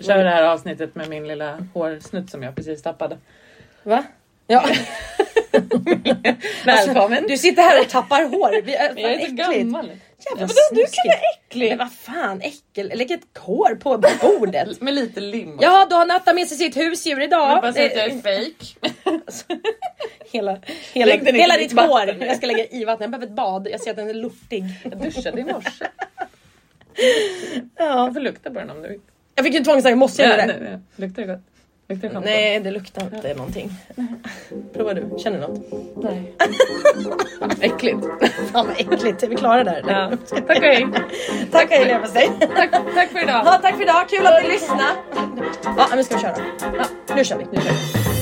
Kör det här avsnittet med min lilla hårsnutt som jag precis tappade. Va? Ja. Välkommen! Du sitter här och tappar hår. Vi är, jag är så äckligt. gammal. Jävlar, Jag vadå, är du kan vara äcklig. Men vad fan äckel. Lägg ett hår på bordet. Med lite lim. Ja, då har Natta med sig sitt husdjur idag. Säga att jag Eh, är fake. Hela, hela, hela ditt hår. Jag ska lägga i vattnet. Jag behöver ett bad. Jag ser att den är lortig. Jag duschade i morse. Ja. Jag får lukta på den om du vill. Jag fick ju tvångstanke, måste jag göra det? nej, nej. Luktar det gott? Luktar det? Nej, det luktar inte någonting. Prova du, känner du något? nej. Äckligt. Fan vad äckligt, är vi klara där? eller? Ja. Tack och hej. Tack och hej leverpastej. Tack, tack för idag. Ja, tack för idag, kul att ni lyssnade. Ja, nu ska vi köra. Ja, nu kör vi. Nu kör vi.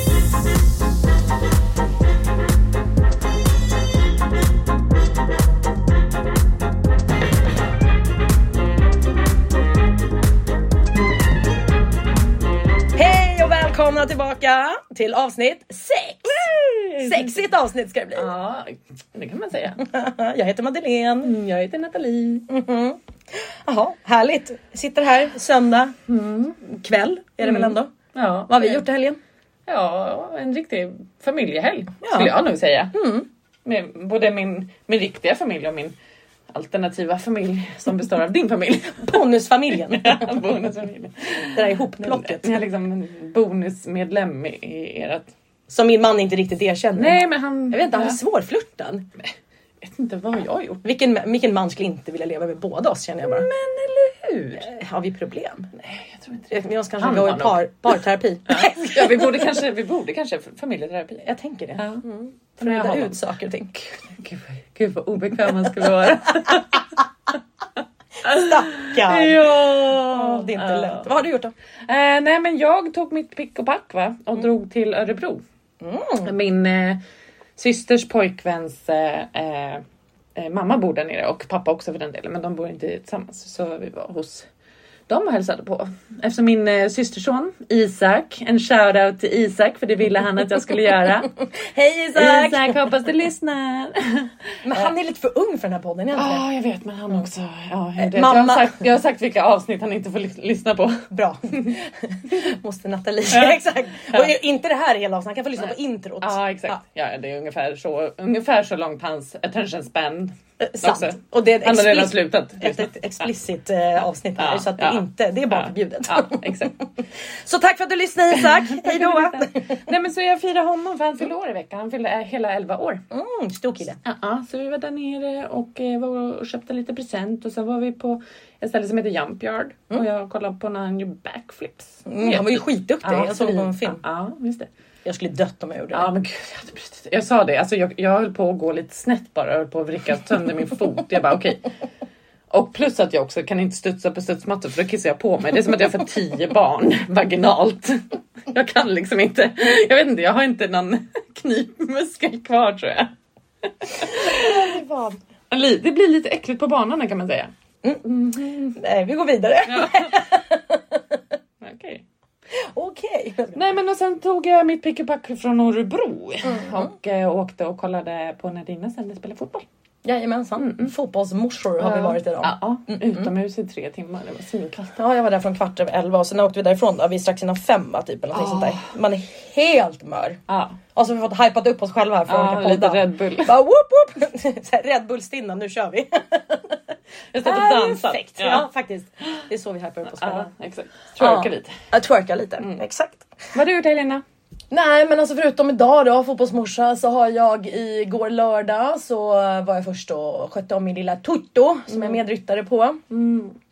Välkomna tillbaka till avsnitt 6. Sexigt avsnitt ska det bli. Ja, det kan man säga. Jag heter Madeleine. Mm, Jag heter Nathalie. Jaha, härligt. Sitter här söndag kväll är det väl ändå. Ja, Vad har vi gjort i helgen? Ja, en riktig familjehelg Ja. skulle jag nog säga. Mm. Med både min, min riktiga familj och min alternativa familj som består av din familj. Bonusfamiljen. Bonusfamiljen. Det där ihopplocket. Ni har liksom en bonusmedlem i, ert... Som min man inte riktigt erkänner. Nej men han... Jag vet inte, han är svårflörtad. Vet inte vad jag har gjort. Vilken, vilken man skulle inte vilja leva med båda oss känner jag bara. Men eller hur? Har vi problem? Nej, jag tror inte det. Vi måste kanske Han gå har i nog. par, parterapi. Ja, vi borde kanske, vi borde kanske familjeterapi. Jag tänker det. Ja. Mm. För jag Reda har ut saker och ting. Gud, gud vad obekväm man skulle vara. Stackarn! ja, Det är inte Ja. lätt. Vad har du gjort då? Eh, nej men jag tog mitt pick och pack va? och drog till Örebro. Mm. Min eh, systers pojkväns eh, eh, eh, mamma bor där nere och pappa också för den delen men de bor inte tillsammans. Så vi var hos och hälsade på. Eftersom min eh, systerson Isak, en shoutout till Isak för det ville han att jag skulle göra. Hej Isak! Isak hoppas du lyssnar. Men han är lite för ung för den här podden, inte Ja, jag vet, men han också. Ja, jag, Eh, mamma. Jag, har sagt, jag har sagt vilka avsnitt han inte får lys- lyssna på. Bra. Måste Nathalie. Ja. Exakt. Ja. Och inte det här hela avsnittet, han kan få lyssna på introt. Ja, exakt. Ja, det är ungefär så, ungefär så långt hans attention span. Eh, Sant. också. Och det är ett, Han har redan slutat. ett, ett explicit eh, avsnitt här Ja, så att det, ja. inte, det är bara Ja. Ja, exakt. Så tack för att du lyssnade Isak. Hej då! Nej men så jag firade honom för han fyllde år i veckan. Han fyllde eh, hela 11 år. Mm, stor kille. Ja, ja, så vi var där nere och eh, var och köpte lite present och sen var vi på ett ställe som heter Jump Yard och jag kollade på när han gjorde backflips. Mm, han var ju skitduktig, jag såg på en film. Ja, ja, just det. Jag skulle dött om jag gjorde det. Ja men gud, jag, hade brutit. jag sa det, alltså, jag, jag höll på att gå lite snett bara, jag höll på att vricka sönder min fot. Jag bara okej. Och plus att jag också kan inte studsa på studsmattor för då kissar jag på mig. Det är som att jag får tio barn vaginalt. Jag kan liksom inte, jag vet inte, jag har inte någon knipmuskel kvar tror jag. Det blir lite äckligt på banorna kan man säga. Nej, vi går vidare. Okej. Okej. Nej men och sen tog jag mitt pick och pack från Örebro och eh, åkte och kollade på när dina sen spelade fotboll. Jajamensan. Fotbollsmorsor har vi varit idag. Ja, utomhus i tre timmar. Det var svinkallt. Ja, jag var där från kvart över elva och sen åkte vi därifrån då, vid strax innan fem va, typ eller någonting sånt där. Man är helt mör. Ja, Och så har vi fått hypat upp oss själva här för ja olika lite poddar. Red Bull. Bara whoop whoop! Red Bull-stinna, nu kör vi. Jag stod och dansade. Perfekt! Ja. faktiskt. Det är så vi hypar upp oss själva. Ja, exakt. Twerka Ja. lite. Jag twerkar lite, exakt. Vad har du gjort Helena? Nej men alltså förutom idag då, fotbollsmorsa, så har jag igår lördag så var jag först och skötte om min lilla Tutto som jag är medryttare på.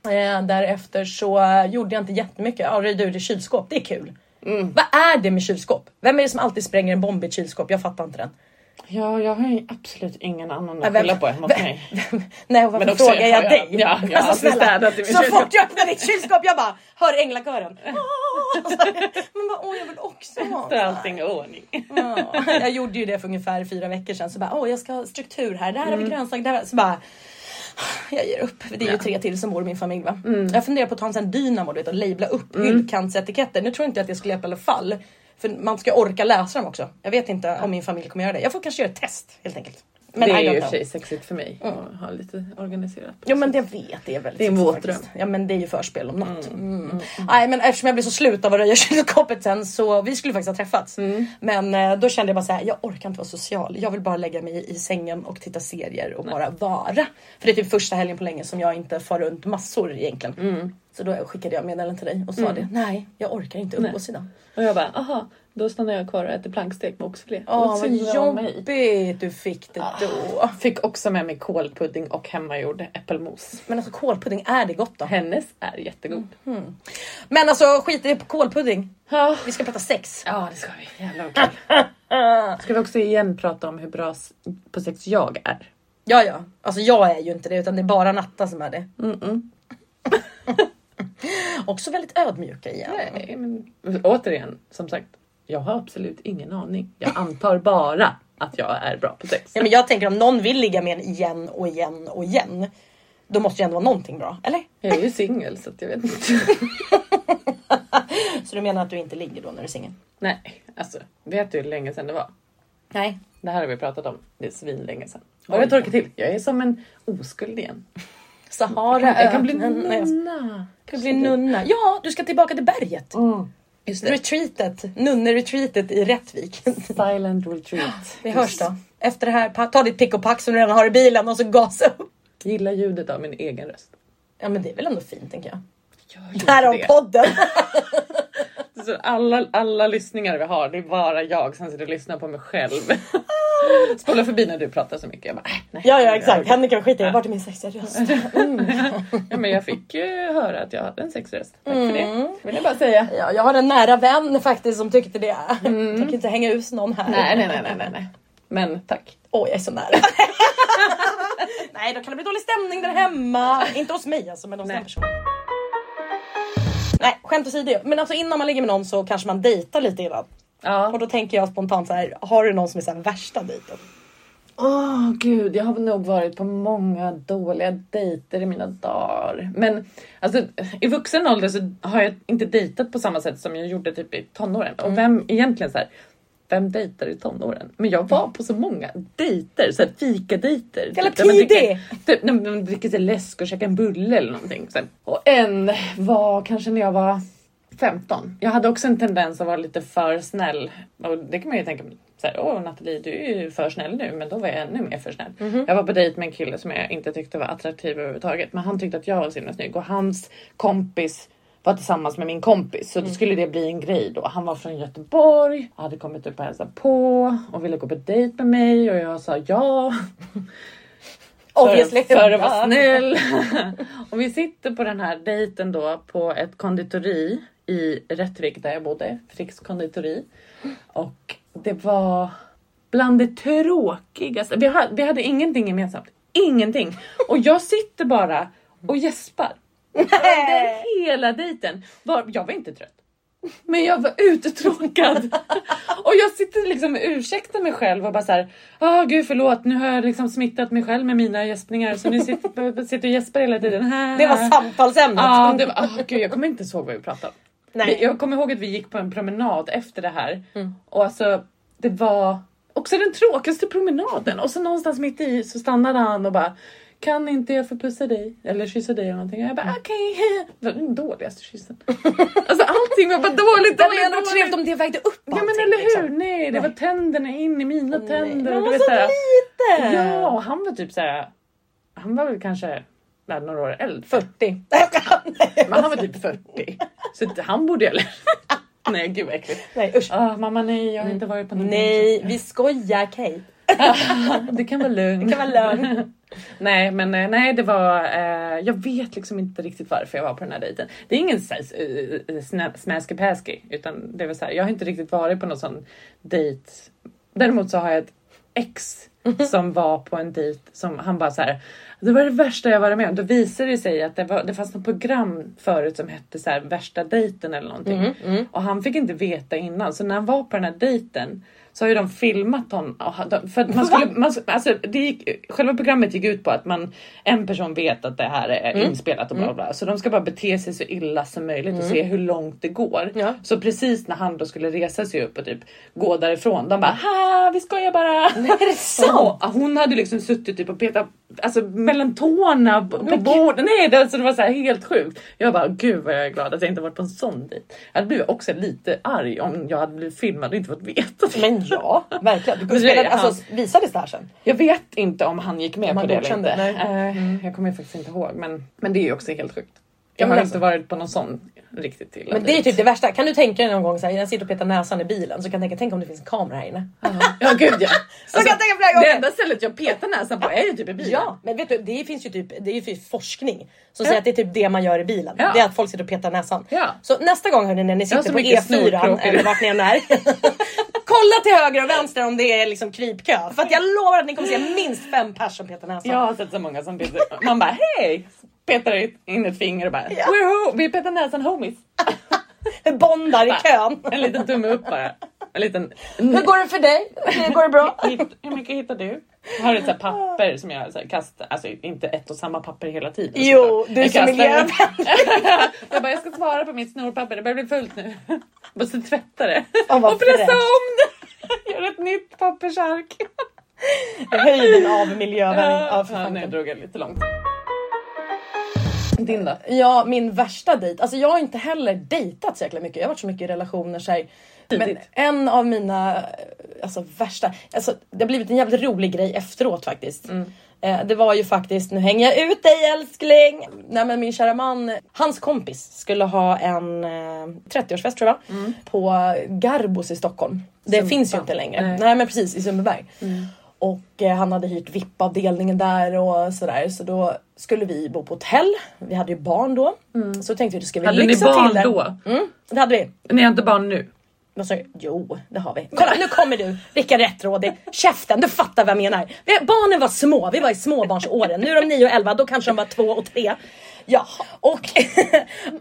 Eh, därefter så gjorde jag inte jättemycket, ja röjde ur ett kylskåp, det är kul. Vad är det med kylskåp? Vem är det som alltid spränger en bomb i ett kylskåp? Jag fattar inte den. Ja, jag har ju absolut ingen annan att skylla på än mot mig. Nej och varför Men frågar jag ja, dig? ja, ja, jag alltid städat i min så kylskåp. fort jag öppnar ditt kylskåp jag bara hör änglakören. Men bara, åh jag vill också ha. Är allting i ordning. Ja, jag gjorde ju det för ungefär fyra veckor sedan. Så bara, åh jag ska ha struktur här, där Mm. har vi grönsaker, där. Så bara, jag ger upp. Det är ju tre till som bor i min familj va. Mm. Jag funderar på att ta en sån dynamo du vet, och labla upp hyllkantsetiketter. Nu tror jag inte att det skulle hjälpa i alla fall. För man ska orka läsa dem också. Jag vet inte om min familj kommer göra det. Jag får kanske göra ett test helt enkelt. Men det är ju i och för sig sexigt för mig att ha lite organiserat. Jo men det vet det är väldigt Det är en sexigt våt faktiskt. dröm. Ja men det är ju förspel om något. Mm. Nej men eftersom jag blev så slut av att röja kylskåpet sen så vi skulle faktiskt ha träffats. Mm. Men eh, då kände jag bara så här, jag orkar inte vara social. Jag vill bara lägga mig i sängen och titta serier och bara vara. För det är typ första helgen på länge som jag inte far runt massor egentligen. Mm. Så då skickade jag meddelande till dig och sa det. Nej jag orkar inte umgås idag. Och jag bara, aha, då stannar jag kvar och äter plankstek med oxfilé. Åh Vad vad jobbigt du fick det då. Fick också med mig kålpudding och hemmagjord äppelmos. Men alltså kålpudding, är det gott då? Hennes är jättegod. Men alltså skit i kålpudding. Ja. Vi ska prata sex. ja, det ska vi. Jävlar vad kul. Ska vi också igen prata om hur bra på sex jag är? Ja, ja. Alltså jag är ju inte det utan det är bara Natta som är det. Mm-mm. Också väldigt ödmjuka igen. Nej, men återigen, som sagt, jag har absolut ingen aning. Jag antar bara att jag är bra på sex. Ja, men jag tänker om någon vill ligga med en igen och igen och igen. Då måste det ju ändå vara någonting bra, eller? Jag är ju singel så att jag vet inte. Så du menar att du inte ligger då när du är singel? Nej, alltså vet du hur länge sedan det var? Nej. Det här har vi pratat om. Det är svinlänge sedan. Och jag torkar till. Jag är som en oskuld igen. Sahara, Jag kan bli. Nej, jag nunna. ska bli nunna. Ja, du ska tillbaka till berget. Mm. Just det. Retreatet, nunneretreatet i Rättvik. Silent retreat. Vi hörs då. Efter det här, ta ditt pick och pack som du redan har i bilen och så gasa upp. Gilla ljudet av min egen röst. Ja men det är väl ändå fint tänker jag. Det. podden. Så alla, alla lyssningar vi har, det är bara jag som sitter och lyssnar på mig själv. Spola förbi när du pratar så mycket. Jag bara, äh, nej, Ja ja jag exakt, orkar henne kan skita i. Vart är min sexiga röst? Ja, men jag fick ju höra att jag hade en sexröst. Tack för det. Vill jag bara säga. Ja, jag har en nära vän faktiskt som tyckte det. Jag kan inte hänga ut någon här. Nej, nej, nej, nej, nej, nej. Men tack. Åh, jag är så nära. nej, då kan det bli dålig stämning där hemma. Inte hos mig alltså, men hos den personen. Nej, skämt åsido. Men alltså innan man ligger med någon så kanske man dejtar lite innan. Och Ja. då tänker jag spontant så här, har du någon som är så här värsta dejten? Åh gud, jag har nog varit på många dåliga dejter i mina dagar. Men alltså, i vuxen ålder så har jag inte dejtat på samma sätt som jag gjorde typ i tonåren. Och vem egentligen så här, vem dejtar i tonåren? Men jag var på så många dejter, så här fikadejter. Jävla Typ, tidig! Typ när man dricker läsk och käkar en bulle eller någonting. Så här. Och en var kanske när jag var 15. Jag hade också en tendens att vara lite för snäll. Och det kan man ju tänka, så här, åh Nathalie du är ju för snäll nu. Men då var jag ännu mer för snäll. Jag var på dejt med en kille som jag inte tyckte var attraktiv överhuvudtaget. Men han tyckte att jag var så himla snygg. Och hans kompis var tillsammans med min kompis. Så då skulle det bli en grej då. Han var från Göteborg, hade kommit upp och hälsat på och ville gå på dejt med mig. Och jag sa ja. Obviously. För, för att vara snäll. och vi sitter på den här dejten då på ett konditori i Rättvik där jag bodde. Fricks konditori. Och det var bland det tråkigaste. Vi hade, vi hade ingenting gemensamt. Ingenting. Och jag sitter bara och gäspar. Under hela dejten. Var, jag var inte trött. Men jag var uttråkad. och jag sitter liksom och ursäktar mig själv och bara så här. Åh gud förlåt, nu har jag liksom smittat mig själv med mina gäspningar så nu sitter, sitter och gäspar hela tiden. Det var samtalsämnet. Ja, det var, åh, gud, jag kommer inte ihåg vad vi pratade om. Nej. Jag kommer ihåg att vi gick på en promenad efter det här. Mm. Och alltså, det var också den tråkigaste promenaden. Och så någonstans mitt i så stannade han och bara kan inte jag få pussa dig eller kyssa dig eller någonting? Och jag bara okej. Det var den dåligaste kyssen. Alltså allting var bara dåligt, Det hade ändå varit trevligt om det vägde upp Ja men eller hur? liksom. Nej, det var tänderna in i mina Nej. tänder. Men och var så såhär- lite! Ja, och han var typ såhär. Han var väl kanske nej, några år äldre. 40. Men han var typ 40. Så han borde jag Nej gud vad äckligt. Nej usch. Ah, mamma nej jag har inte varit på någon Nej, vi skojar Kate. Det kan vara lugnt. Det kan vara lugnt. nej men eh, nej det var, eh, jag vet liksom inte riktigt varför jag var på den här dejten. Det är ingen uh, snä- smasky-pasky utan det var så här, jag har inte riktigt varit på någon sån dejt. Däremot så har jag ett ex som var på en dejt som han bara så här. Det var det värsta jag varit med om. Då visade det sig att det, var, det fanns något program förut som hette så här, värsta dejten eller någonting. Och han fick inte veta innan. Så när han var på den här dejten så har ju de filmat honom. För man skulle, man, alltså, det gick, själva programmet gick ut på att man, en person vet att det här är Mm. inspelat och bla bla. Så de ska bara bete sig så illa som möjligt och se hur långt det går. Mm. Ja. Så precis när han då skulle resa sig upp och typ gå därifrån, de bara ha vi skojar bara. Är det sant? Hon hade liksom suttit typ och petat alltså, mellan tårna på, på bordet. Nej det, alltså, det var så här helt sjukt. Jag bara gud vad jag är glad att jag inte varit på en sån dejt. Jag hade blivit också lite arg om jag hade blivit filmad och inte fått veta det. Men ja, verkligen. Du det är alltså, visades det här sen? Jag vet inte om han gick med Om på det eller inte. nej. Eh, Jag kommer faktiskt inte ihåg men, men det är ju också helt sjukt. Ja, Jag har alltså- inte varit på någon sån riktigt till. Men det är typ det värsta. Kan du tänka dig någon gång så här, jag sitter och petar näsan i bilen så kan jag tänka, tänk om det finns en kamera här inne. Ja gud ja. Så kan jag tänka flera gånger. det enda stället jag petar näsan på är ju typ i bilen. Ja, men vet du, det finns ju typ, det är ju forskning som säger att det är typ det man gör i bilen. Ja. Det är att folk sitter och petar näsan. Ja. Så nästa gång hörni när ni sitter på mycket E4 snorkråkor. eller vart ni än är. kolla till höger och vänster om det är liksom krypkö. För att jag lovar att ni kommer se minst fem personer som petar näsan. Jag har sett så många som petar. Man bara hej! Petar in ett finger och bara Ja. Vi petar näsan homies. Bondar i kön. En liten tumme upp bara. En liten... Hur går det för dig? Går det bra? Hur mycket hittar du? Jag har ett så papper som jag så kastar, alltså inte ett och samma papper hela tiden. Jo, du är Jag kastar- miljövänlig. Jag bara, jag ska svara på mitt snorpapper, det börjar bli fullt nu. Måste tvätta det. Vad och pressa fräscht. om det. Gör ett nytt pappersark. Höjden av miljövänning. Ja, Ja, nu drog jag lite långt. Din då? Ja, min värsta dejt. Alltså jag har inte heller dejtat så jäkla mycket. Jag har varit så mycket i relationer så här. Men en av mina alltså, värsta, alltså, det har blivit en jävligt rolig grej efteråt faktiskt. Eh, det var ju faktiskt, nu hänger jag ut dig älskling! Nej men min kära man, hans kompis skulle ha en eh, 30-årsfest tror jag på Garbos i Stockholm. Det Sumpa. finns ju inte längre. Nej. Nej, men precis i Sundbyberg. Och eh, han hade hyrt VIP-avdelningen där och sådär. Så då skulle vi bo på hotell. Vi hade ju barn då. Så tänkte vi, då ska vi Hade ni lyxa barn till det. då? Mm, det hade vi. Ni har inte barn nu? Vad sa du? Jo, det har vi. Kolla, nu kommer du. Rickard Rättrådig. Käften, du fattar vad jag menar. Vi, barnen var små, vi var i småbarnsåren. Nu är de 9 och 11, då kanske de var 2 och 3. Ja, och,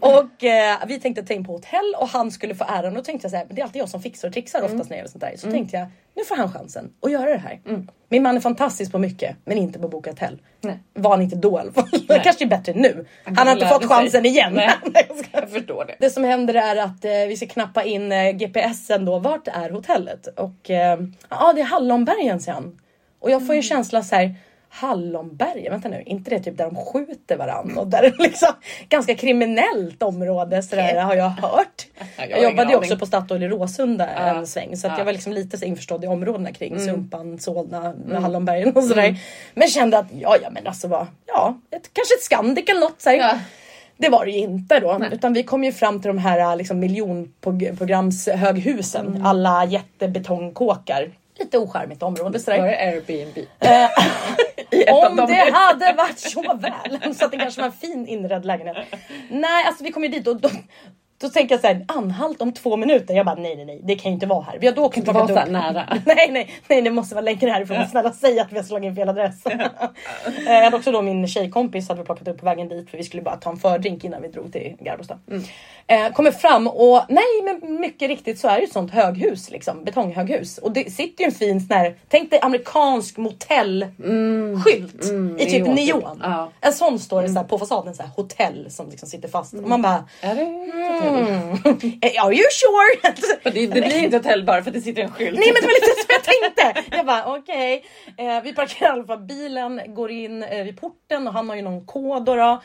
och eh, vi tänkte ta in på hotell och han skulle få äran. Då tänkte jag så här, men det är alltid jag som fixar och trixar oftast när jag gör sånt där. Så tänkte jag, nu får han chansen att göra det här. Min man är fantastisk på mycket, men inte på att boka hotell. Nej. Var han inte då i alla fall. Det kanske är bättre nu. Han, har inte fått sig. chansen igen. Nej. Jag skojar. Jag förstår det. Det som händer är att eh, vi ska knappa in eh, GPSen då. Vart är hotellet? Och eh, ja, det är Hallonbergen säger han. Och jag får ju en känsla så här. Hallonbergen, vänta nu, inte det typ där de skjuter varandra och där det är liksom ganska kriminellt område sådär har jag hört. Jag Jag jobbade ju också på Statoil i Råsunda en sväng så att Ja. jag var liksom lite så införstådd i områdena kring Sumpan, Solna, Hallonbergen och sådär. Men kände att ja, ja men alltså vad, ja, ett, kanske ett Scandic eller något såhär. Ja. Det var det ju inte då. Nej. Utan vi kom ju fram till de här liksom, miljonprogramshöghusen. Mm. Alla jättebetongkåkar. Lite ocharmigt område Var sådär. det Airbnb? Av om dem. det hade varit så väl. Så att det kanske var en fin inredd lägenhet. Nej, alltså vi kom ju dit och då, då tänker jag så här, anhalt om två minuter. Jag bara nej, nej, nej, det kan ju inte vara här. Vi har då också inte vara så här nära. Nej, nej, nej, det måste vara längre härifrån. Snälla säg att vi har slagit in fel adress. Eh, jag hade också då min tjejkompis hade vi plockat upp på vägen dit för vi skulle bara ta en fördrink innan vi drog till Garbostad. Eh, kommer fram och nej, men mycket riktigt så är det ett sånt höghus liksom, betonghöghus och det sitter ju en fin sån här, tänk dig amerikansk motellskylt i typ neon. Ja. En sån står det så här på fasaden, så här hotell som liksom sitter fast och man bara Är det mm, are you sure? Det, det blir inte hotell bara för att det sitter en skylt. Nej men det var lite så jag tänkte. Jag bara okej. Eh, vi parkerar i alla fall bilen, går in eh, vid porten och han har ju någon kod då. då.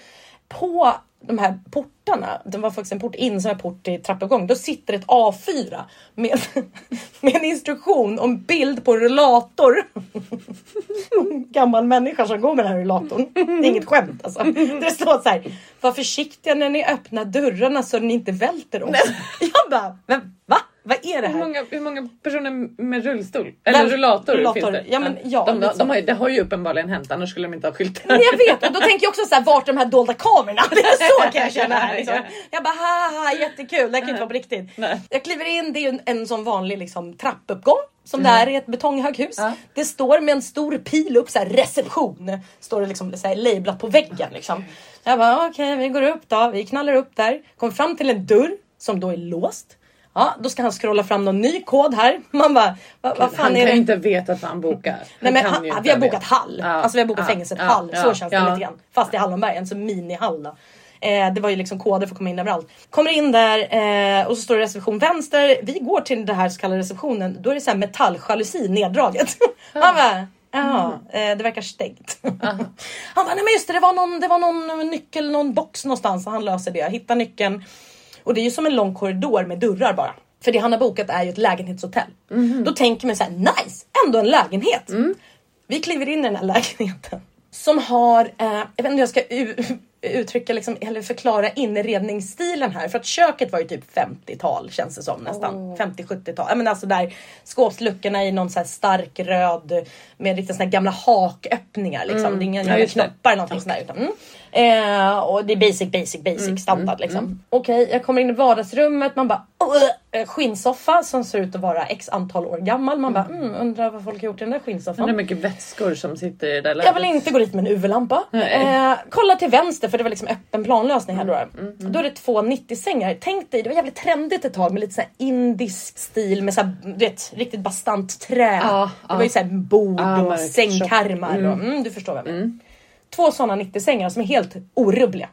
På de här portarna, det var faktiskt en port in som en port i trappuppgång. Då sitter ett A4 med, med en instruktion och en bild på en rullator. Gammal människa som går med den här rullatorn. Det är inget skämt alltså. Det står så här. Var försiktiga när ni öppnar dörrarna så ni inte välter oss. Jag bara, men va? Vad är det Hur här? många, hur många personer med rullstol? Eller Nej, rullator, rullator. finns det? Ja, men ja, de, de, de har, ju- det har ju uppenbarligen hänt annars skulle de inte ha skyltar. Men jag vet och då tänker jag också så här, vart är de här dolda kamerorna? Det är så kan jag känna här. Liksom. Ja. Jag bara haha jättekul, det här kan inte vara på riktigt. Nej. Jag kliver in, det är ju en, en sån vanlig liksom, trappuppgång som det är i ett betonghöghus. Ja. Det står med en stor pil upp så här reception. Står det liksom så här, lablat på väggen liksom. Jag bara okej vi går upp då, vi knallar upp där. Kommer fram till en dörr som då är låst. Ja, då ska han scrolla fram någon ny kod här. Man bara, vad, vad fan han är kan det? ju inte veta att han bokar. Nej, men han, vi har veta. bokat Hall. Ja, Alltså vi har bokat ja, fängelset ja, Hall. ja, så känns det ja. lite grann. Fast i Hallonberg, en så mini-Hall då. Eh, det var ju liksom koder för att komma in överallt. Kommer in där eh, och så står det reception vänster. Vi går till den här så kallade receptionen. Då är det så här metalljalusi neddraget. Han bara, Jaha, Mm. eh, det verkar stängt. han bara, nej men just det, det var, någon, det var någon nyckel, någon box någonstans. Han löser det. Hittar nyckeln. Och det är ju som en lång korridor med dörrar bara. För det han har bokat är ju ett lägenhetshotell. Mhm. Då tänker man så här, nice, ändå en lägenhet. Mm. Vi kliver in i den här lägenheten. Som har, eh, jag vet inte hur jag ska uttrycka liksom, eller förklara inredningsstilen här. För att köket var ju typ 50-tal känns det som nästan. 50-70-tal. Ja, men alltså där skåpsluckorna i någon så här stark röd med riktigt såna gamla haköppningar. Liksom. Det är inga Ja, knoppar eller någonting sånt där. Utan, mm. Eh, och det är basic, basic, basic standard liksom. Okej, jag kommer in i vardagsrummet. Man bara eh, skinnsoffa som ser ut att vara x antal år gammal. Man bara mm, undrar vad folk har gjort i den där skinnsoffan. Det är mycket vätskor som sitter i det där Jag läget. vill inte gå dit med en UV-lampa. Eh, kolla till vänster för det var liksom öppen planlösning här Mm, då. Då är det två 90-sängar. Tänk dig, det var jävligt trendigt ett tag med lite så indisk stil med så här, du vet, riktigt bastant trä. Ja, det var ju så här bord Ja, och sängkarmar. tjockt. Och, mm, du förstår vad jag menar. Två sådana 90-sängar som är helt orubbliga.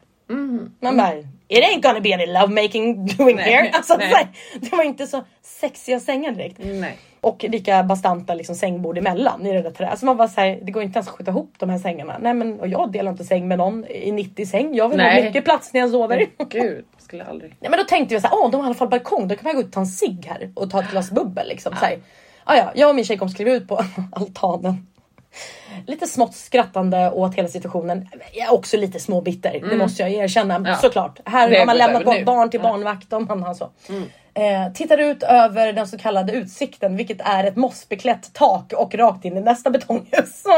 Man bara, it ain't gonna be any lovemaking doing Nej, here. Alltså, nej. så det var inte så sexiga sängar direkt. Nej. Och lika bastanta liksom sängbord emellan i det där trädet. Så man bara säger det går inte ens att skjuta ihop de här sängarna. Nej men och jag delar inte säng med någon i 90 säng. Jag vill ha Nej. mycket plats när jag sover. Gud, skulle aldrig. Nej, men då tänkte vi så här, åh de har i alla fall balkong, då kan jag gå ut och ta en cigg här och ta ett glas bubbel liksom. Så här, ah, ja, jag och min tjejkompis klev ut på altanen. Lite smått skrattande åt hela situationen. Jag är också lite småbitter, det måste jag erkänna. Mm. Ja. Såklart. Här har man lämnat nu. barn till Ja. barnvakt om man har så. Eh, tittar ut över den så kallade utsikten, vilket är ett mossbeklätt tak och rakt in i nästa betonghus.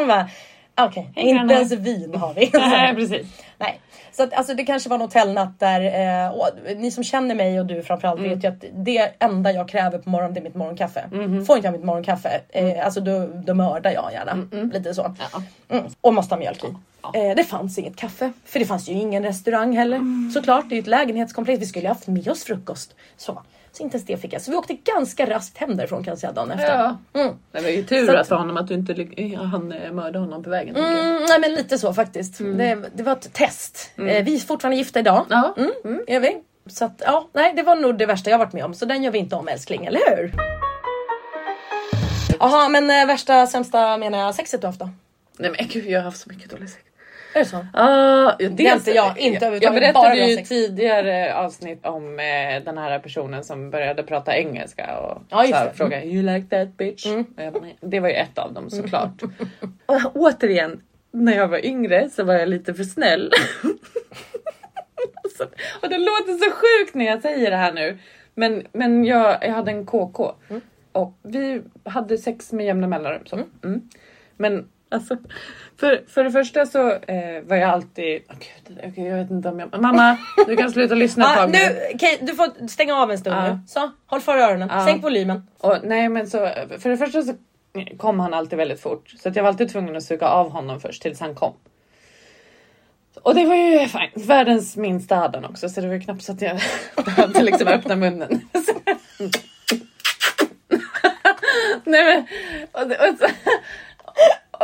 Okej, Hej, inte ens vin har vi. Nej, precis. Nej. Så att, alltså, det kanske var en hotellnatt där, eh, och ni som känner mig och du framförallt Mm. vet ju att det enda jag kräver på morgonen det är mitt morgonkaffe. Mhm. Får inte jag mitt morgonkaffe, Mm. eh, alltså då, då mördar jag gärna. Lite så. Ja. Mm. Och måste ha mjölk i. Ja. Eh, det fanns inget kaffe, för det fanns ju ingen restaurang heller. Mm. Såklart, det är ju ett lägenhetskomplex. Vi skulle ju haft med oss frukost. Så. Så inte ens det fick jag. Så vi åkte ganska raskt hem därifrån kan jag säga dagen efter. Ja. Mm. Det var ju tur Så att- för honom att du inte ly- han eh, mördade honom på vägen. Mm, nej men lite så faktiskt. Det, det var ett test. Eh, vi är fortfarande gifta idag. Ja. Mm, är vi. Så att, ja, nej det var nog det värsta jag varit med om. Så den gör vi inte om älskling, eller hur? Jaha, men eh, värsta sämsta menar jag sexet du haft då? Nej men gud jag har haft så mycket dålig sex. Är det så? Ah, Det är inte jag, inte jag, jag berättade ju sex. tidigare avsnitt om eh, den här personen som började prata engelska och Ja, så här, frågade you like that bitch? Mm. Bara, det var ju ett av dem såklart. och återigen, när jag var yngre så var jag lite för snäll. Så- och det låter så sjukt när jag säger det här nu. Men, men jag, jag hade en KK Mm. och vi hade sex med jämna mellanrum. Så. Mm. Men alltså, för, för det första så eh, var jag alltid... Åh, Gud, okej, jag vet inte om jag... Mamma, du kan sluta lyssna ett Ah, tag nu. nu, okej, du får stänga av en stund Ja. nu. Så, håll för öronen. Ja. Sänk volymen. Och, nej men så, för det första så kom han alltid väldigt fort. Så att jag var alltid tvungen att suga av honom först tills han kom. Och det var ju fine. världens minsta hade han också så det var ju knappt så att jag behövde liksom öppna munnen. nej men, och, och, så,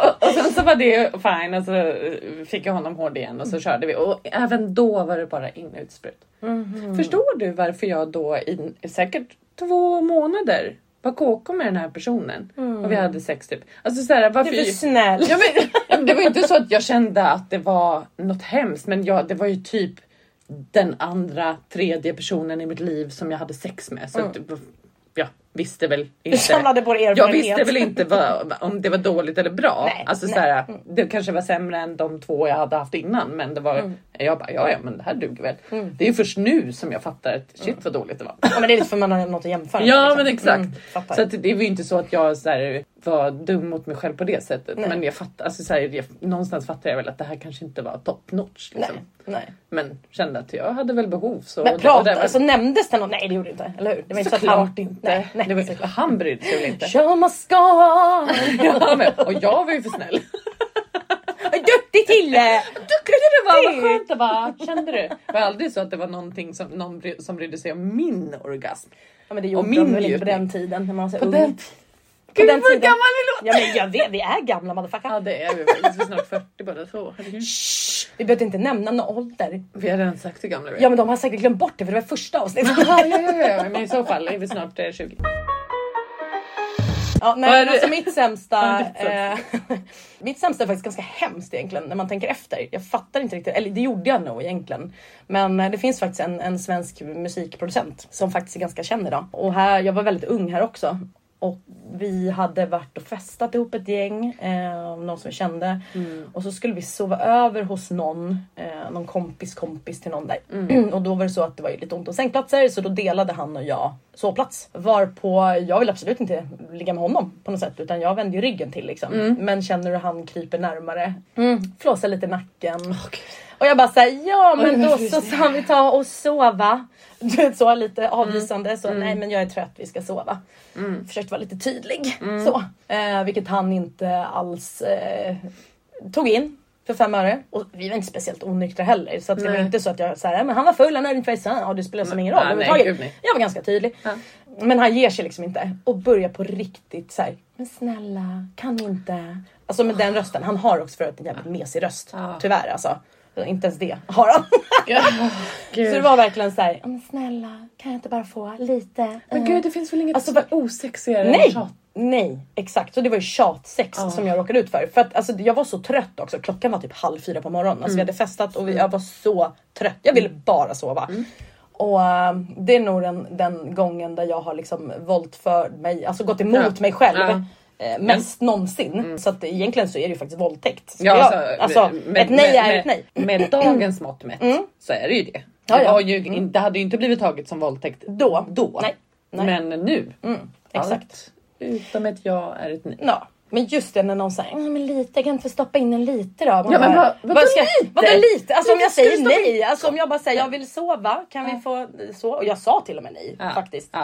och, och sen så var det fine och så fick jag honom hård igen och så körde vi. Och även då var det bara in utsprut. Förstår du varför jag då i säkert två månader var KK med den här personen och vi hade sex typ. Alltså så här, varför... Du är för snäll. Ja, men, det var inte så att jag kände att det var något hemskt men jag, det var ju typ den andra, tredje personen i mitt liv som jag hade sex med. Så jag visste väl inte. samlade på dig Jag erfarenhet. visste väl inte vad, om det var dåligt eller bra. Nej, alltså, nej. Såhär, det kanske var sämre än de två jag hade haft innan. Men det var, Mm. jag bara, ja ja men det här duger väl. Det är ju först nu som jag fattar att shit vad dåligt det var. Ja, men det är lite för man har något att jämföra Ja liksom. men exakt. Mm, så det var ju inte så att jag så här, var dum mot mig själv på det sättet. Nej. Men jag fattar, alltså, så här, jag, någonstans fattar jag väl att det här kanske inte var top notch. Liksom. Nej, nej. Men kände att jag hade väl behov. Så Men och prata, det var- alltså nämndes det något? Nej det gjorde det inte, eller hur? Det var inte så han... Såklart inte. Nej, nej, det var, såklart. han brydde sig väl inte. Go on. ja, men, och jag var ju för snäll. Du, ditt till! Duktig du var, vad Det- skönt det var. Kände du? Det var aldrig så att det var någonting som någon bry, som brydde sig om min orgasm. Ja men det Och gjorde min de väl inte på den tiden när man var så På ung. den Gud vad tiden. gammal vi låter! Ja men jag vet, vi är gamla motherfucker. Ja det är vi faktiskt. Vi är snart 40 båda två. Shh, vi behöver inte nämna någon ålder. Vi har redan sagt hur gamla vi är. Ja men de har säkert glömt bort det för det var första avsnittet. Ja, ja, ja, ja, men i så fall är vi snart eh, 20. Ja, Vad nej, men alltså mitt sämsta? eh, mitt sämsta är faktiskt ganska hemskt egentligen när man tänker efter. Jag fattar inte riktigt, eller det gjorde jag nog egentligen. Men eh, det finns faktiskt en, en svensk musikproducent som faktiskt är ganska känd idag. Och här, jag var väldigt ung här också. Och vi hade varit och festat ihop ett gäng, eh, någon som vi kände. Och så skulle vi sova över hos någon, eh, någon kompis kompis till någon där. och då var det så att det var lite ont om sängplatser så då delade han och jag sovplats. Varpå jag vill absolut inte ligga med honom på något sätt utan jag vände ju ryggen till liksom. Men känner hur han kryper närmare, mm. flåsar lite i nacken. Och jag bara säger ja men Oj, då så sa vi ta och sova. Du vet så lite avvisande så nej men jag är trött vi ska sova. Försökte vara lite tydlig så. Eh, vilket han inte alls eh, tog in för fem öre. Och vi var inte speciellt onyktra heller så att det var inte så att jag sa men han var full, han hörde inte sa. Ja, det spelar som ingen roll överhuvudtaget. Jag var ganska tydlig. Ja. Men han ger sig liksom inte och börjar på riktigt så här. Men snälla, kan inte? Alltså med den rösten. Han har också för en jävligt mesig röst. Ja. Tyvärr alltså. Inte ens det har han. Gud. Så det var verkligen så här. Men snälla, kan jag inte bara få lite? Men eh?" gud det finns väl inget Alltså, osexigare Nej! än tjat? Nej, exakt. Så det var ju tjatsex Ja. som jag råkade ut för. För att alltså, jag var så trött också. Klockan var typ halv fyra på morgonen. Alltså, Vi hade festat och vi, jag var så trött. Jag ville bara sova. Och äh, det är nog den, den gången där jag har liksom vålt för mig, alltså gått emot Ja. mig själv. Ja. Eh, mest någonsin. Så att egentligen så är det ju faktiskt våldtäkt. Ja, Jag- alltså, alltså, med- ett nej med- är med, ett nej. Med dagens mått mätt så är det ju det. Det, ja. ju, in- det hade ju inte blivit taget som våldtäkt Då. då. Nej. Nej. Men nu. Mm, exakt. Allt utom ett ja är ett nej. Ja. Men just det när någon säger "Mm, men lite, jag kan inte få stoppa in en lite då. Man Ja, men vad- vadå lite? Vadå lite? Alltså om jag ska säger nej, alltså om jag bara säger jag vill sova, kan vi få så? Och jag sa till och med nej faktiskt.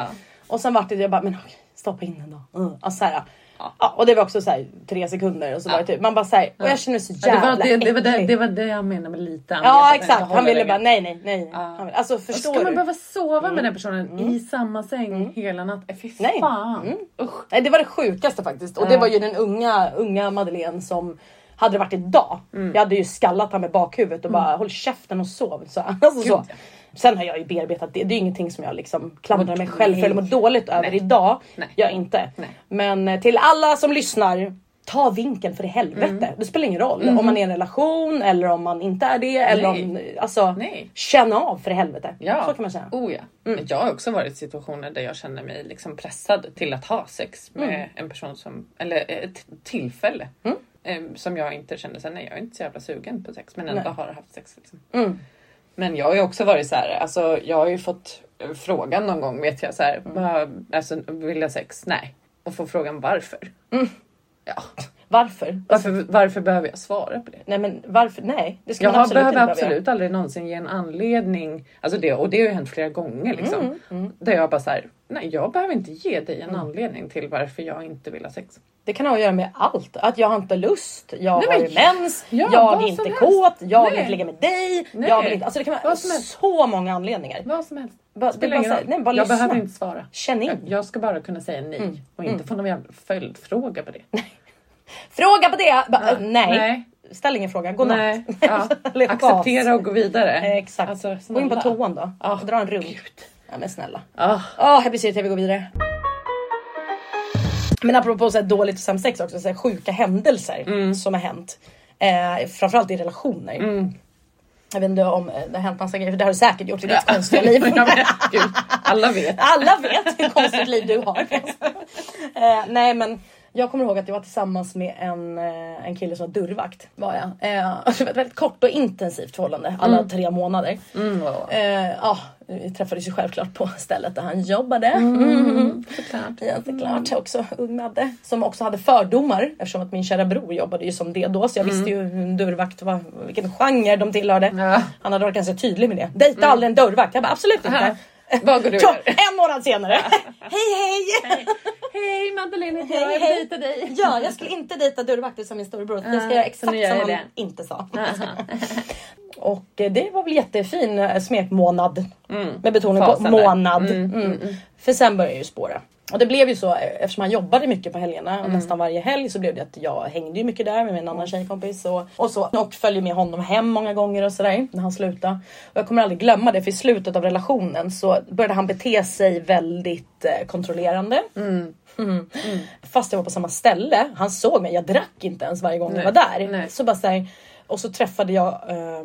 Och sen vart det jag bara, men okej, stoppa in den då. Mm. Alltså, så här, Ja. ja. och det var också så här, tre sekunder och så var det typ, man bara såhär, och jag känner mig så Ja, jävla det, var, det, det, var det, det var det jag menade med lite. Ja exakt, han ville bara nej nej nej. Ja. Han alltså förstår Ska du? Mm. man behöva sova med den personen i samma säng hela natten? Fy Nej. fan. Mm. Usch. Nej det var det sjukaste faktiskt. Och det var ju den unga, unga Madeleine som hade det varit idag. Jag hade ju skallat han med bakhuvudet och bara håll käften och sov. Så, alltså, så. Gud, ja. Sen har jag ju bearbetat det. Det är ingenting som jag liksom klandrar mig själv för eller mår dåligt över Nej. idag. Nej. Jag inte. Nej. Men eh, till alla som lyssnar. Ta vinkeln för i helvete. Mm. Det spelar ingen roll om man är i en relation eller om man inte är det. Eller om, alltså. Känn av för i helvete. Ja. Så kan man säga. Oh, ja. Men jag har också varit i situationer där jag känner mig liksom pressad till att ha sex med Mm. en person som, eller ett tillfälle. eh, Som jag inte kände sen, nej jag är inte så jävla sugen på sex men ändå Nej. har haft sex. Liksom. Mm. Men jag har ju också varit så här, alltså jag har ju fått eh, frågan någon gång vet jag så här, Mm. alltså vill jag sex? Nej. Och få frågan varför. Mm. Ja, Varför? varför, varför behöver jag svara på det? Nej men varför? Nej. Det ska Jag man har, absolut behöver inte absolut aldrig någonsin ge en anledning. Alltså det, och det har ju hänt flera gånger. Liksom, Mm, Där jag bara så här, nej jag behöver inte ge dig en anledning till varför jag inte vill ha sex. Det kan ha att göra med allt. Att jag har inte lust, jag Nej, har men- mens, Ja, jag är inte helst. kåt, jag vill Nej. inte ligga med dig. Nej. Jag vill inte, alltså det kan vara så många anledningar. Vad som helst. Är Spelar bara här, nej, bara jag lyssna. behöver inte svara. Känn in. Jag, jag ska bara kunna säga nej och inte få någon följdfråga på det. Fråga på det! Bara, Ja. nej. Nej. ställ ingen fråga, godnatt. Nej. Ja. Acceptera och gå vidare. Exakt. Alltså, Gå in på toan då Ah, och dra en runk. Ja men snälla. Ah. Åh, jag blir så irriterad, vi går vidare. Men apropå så här dåligt och sämst sex också, så här sjuka händelser Mm. som har hänt. Eh, framförallt i relationer. Jag vet inte om eh, det har hänt massa grejer, för det har du säkert gjort i ditt konstiga liv. Alla vet. Alla vet hur konstigt liv du har. eh, nej men jag kommer ihåg att jag var tillsammans med en, eh, en kille som var dörrvakt. Var jag. Eh, det var ett väldigt kort och intensivt förhållande, alla tre månader. Mm, ja. Eh, ja, vi träffades ju självklart på stället där han jobbade. Såklart. Ja, såklart. Också ung Madde. Som också hade fördomar eftersom att min kära bror jobbade ju som det då. Så jag visste ju hur en dörrvakt var, vilken genre de tillhörde. Ja. Han hade varit ganska tydlig med det. Dejta aldrig en dörrvakt. Jag bara absolut inte. Vad går du gör? en månad senare. hej hej! Hej Madeleine heter Hej, jag, jag hej. vill dejta dig. Ja, jag skulle inte dejta dörrvakter som min storebror. Jag ska Ja, göra exakt som han det. inte sa. Och eh, det var väl jättefin eh, smekmånad. Mm. Med betoning på månad. Mm, Mm. mm, mm. För sen började jag ju spåra. Och det blev ju så eftersom han jobbade mycket på helgerna och Mm. nästan varje helg så blev det att jag hängde ju mycket där med min annan tjejkompis och, och så. Och följde med honom hem många gånger och sådär när han slutade. Och jag kommer aldrig glömma det för i slutet av relationen så började han bete sig väldigt eh, kontrollerande. Mm. Fast jag var på samma ställe. Han såg mig, jag drack inte ens varje gång Nej. jag var där. Nej. Så bara så här, och så träffade jag eh,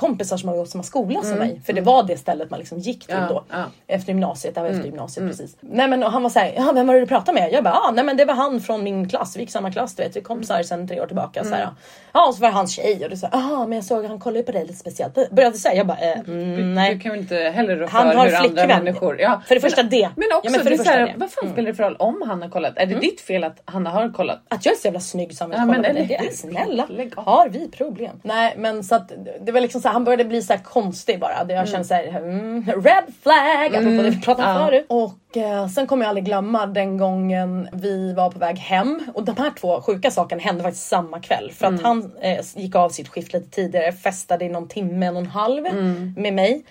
kompisar som hade gått samma skola som mig. För det Mm. var det stället man liksom gick till då. Efter gymnasiet, det var Mm. efter gymnasiet precis. Nej men han var såhär, ja, vem var det du pratade med? Jag bara, ah, nej men det var han från min klass, vi gick samma klass du vet, vi kompisar sedan tre år tillbaka. Så här, Mm. ja och så var det hans tjej och du sa, ah men jag såg han kollade på dig lite speciellt. Började säga, jag bara, eh, mm, nej. Du kan väl inte heller rå Han för har hur andra människor... Ja. För det första det. Men också, Ja, men för det det första det. Mm. vad fan spelar det för roll om han har kollat? Är det ditt fel att han har kollat? Att jag är så jävla snygg som Ja, men på dig. Det är snälla. Har vi problem? Nej men så att det var liksom så han började bli så konstig bara. Jag kände så här, mm, red flag apropå det vi pratade om ja. förut. Och eh, sen kommer jag aldrig glömma den gången vi var på väg hem och de här två sjuka sakerna hände faktiskt samma kväll. För att han eh, gick av sitt skift lite tidigare, festade i någon timme, en och en halv med mig.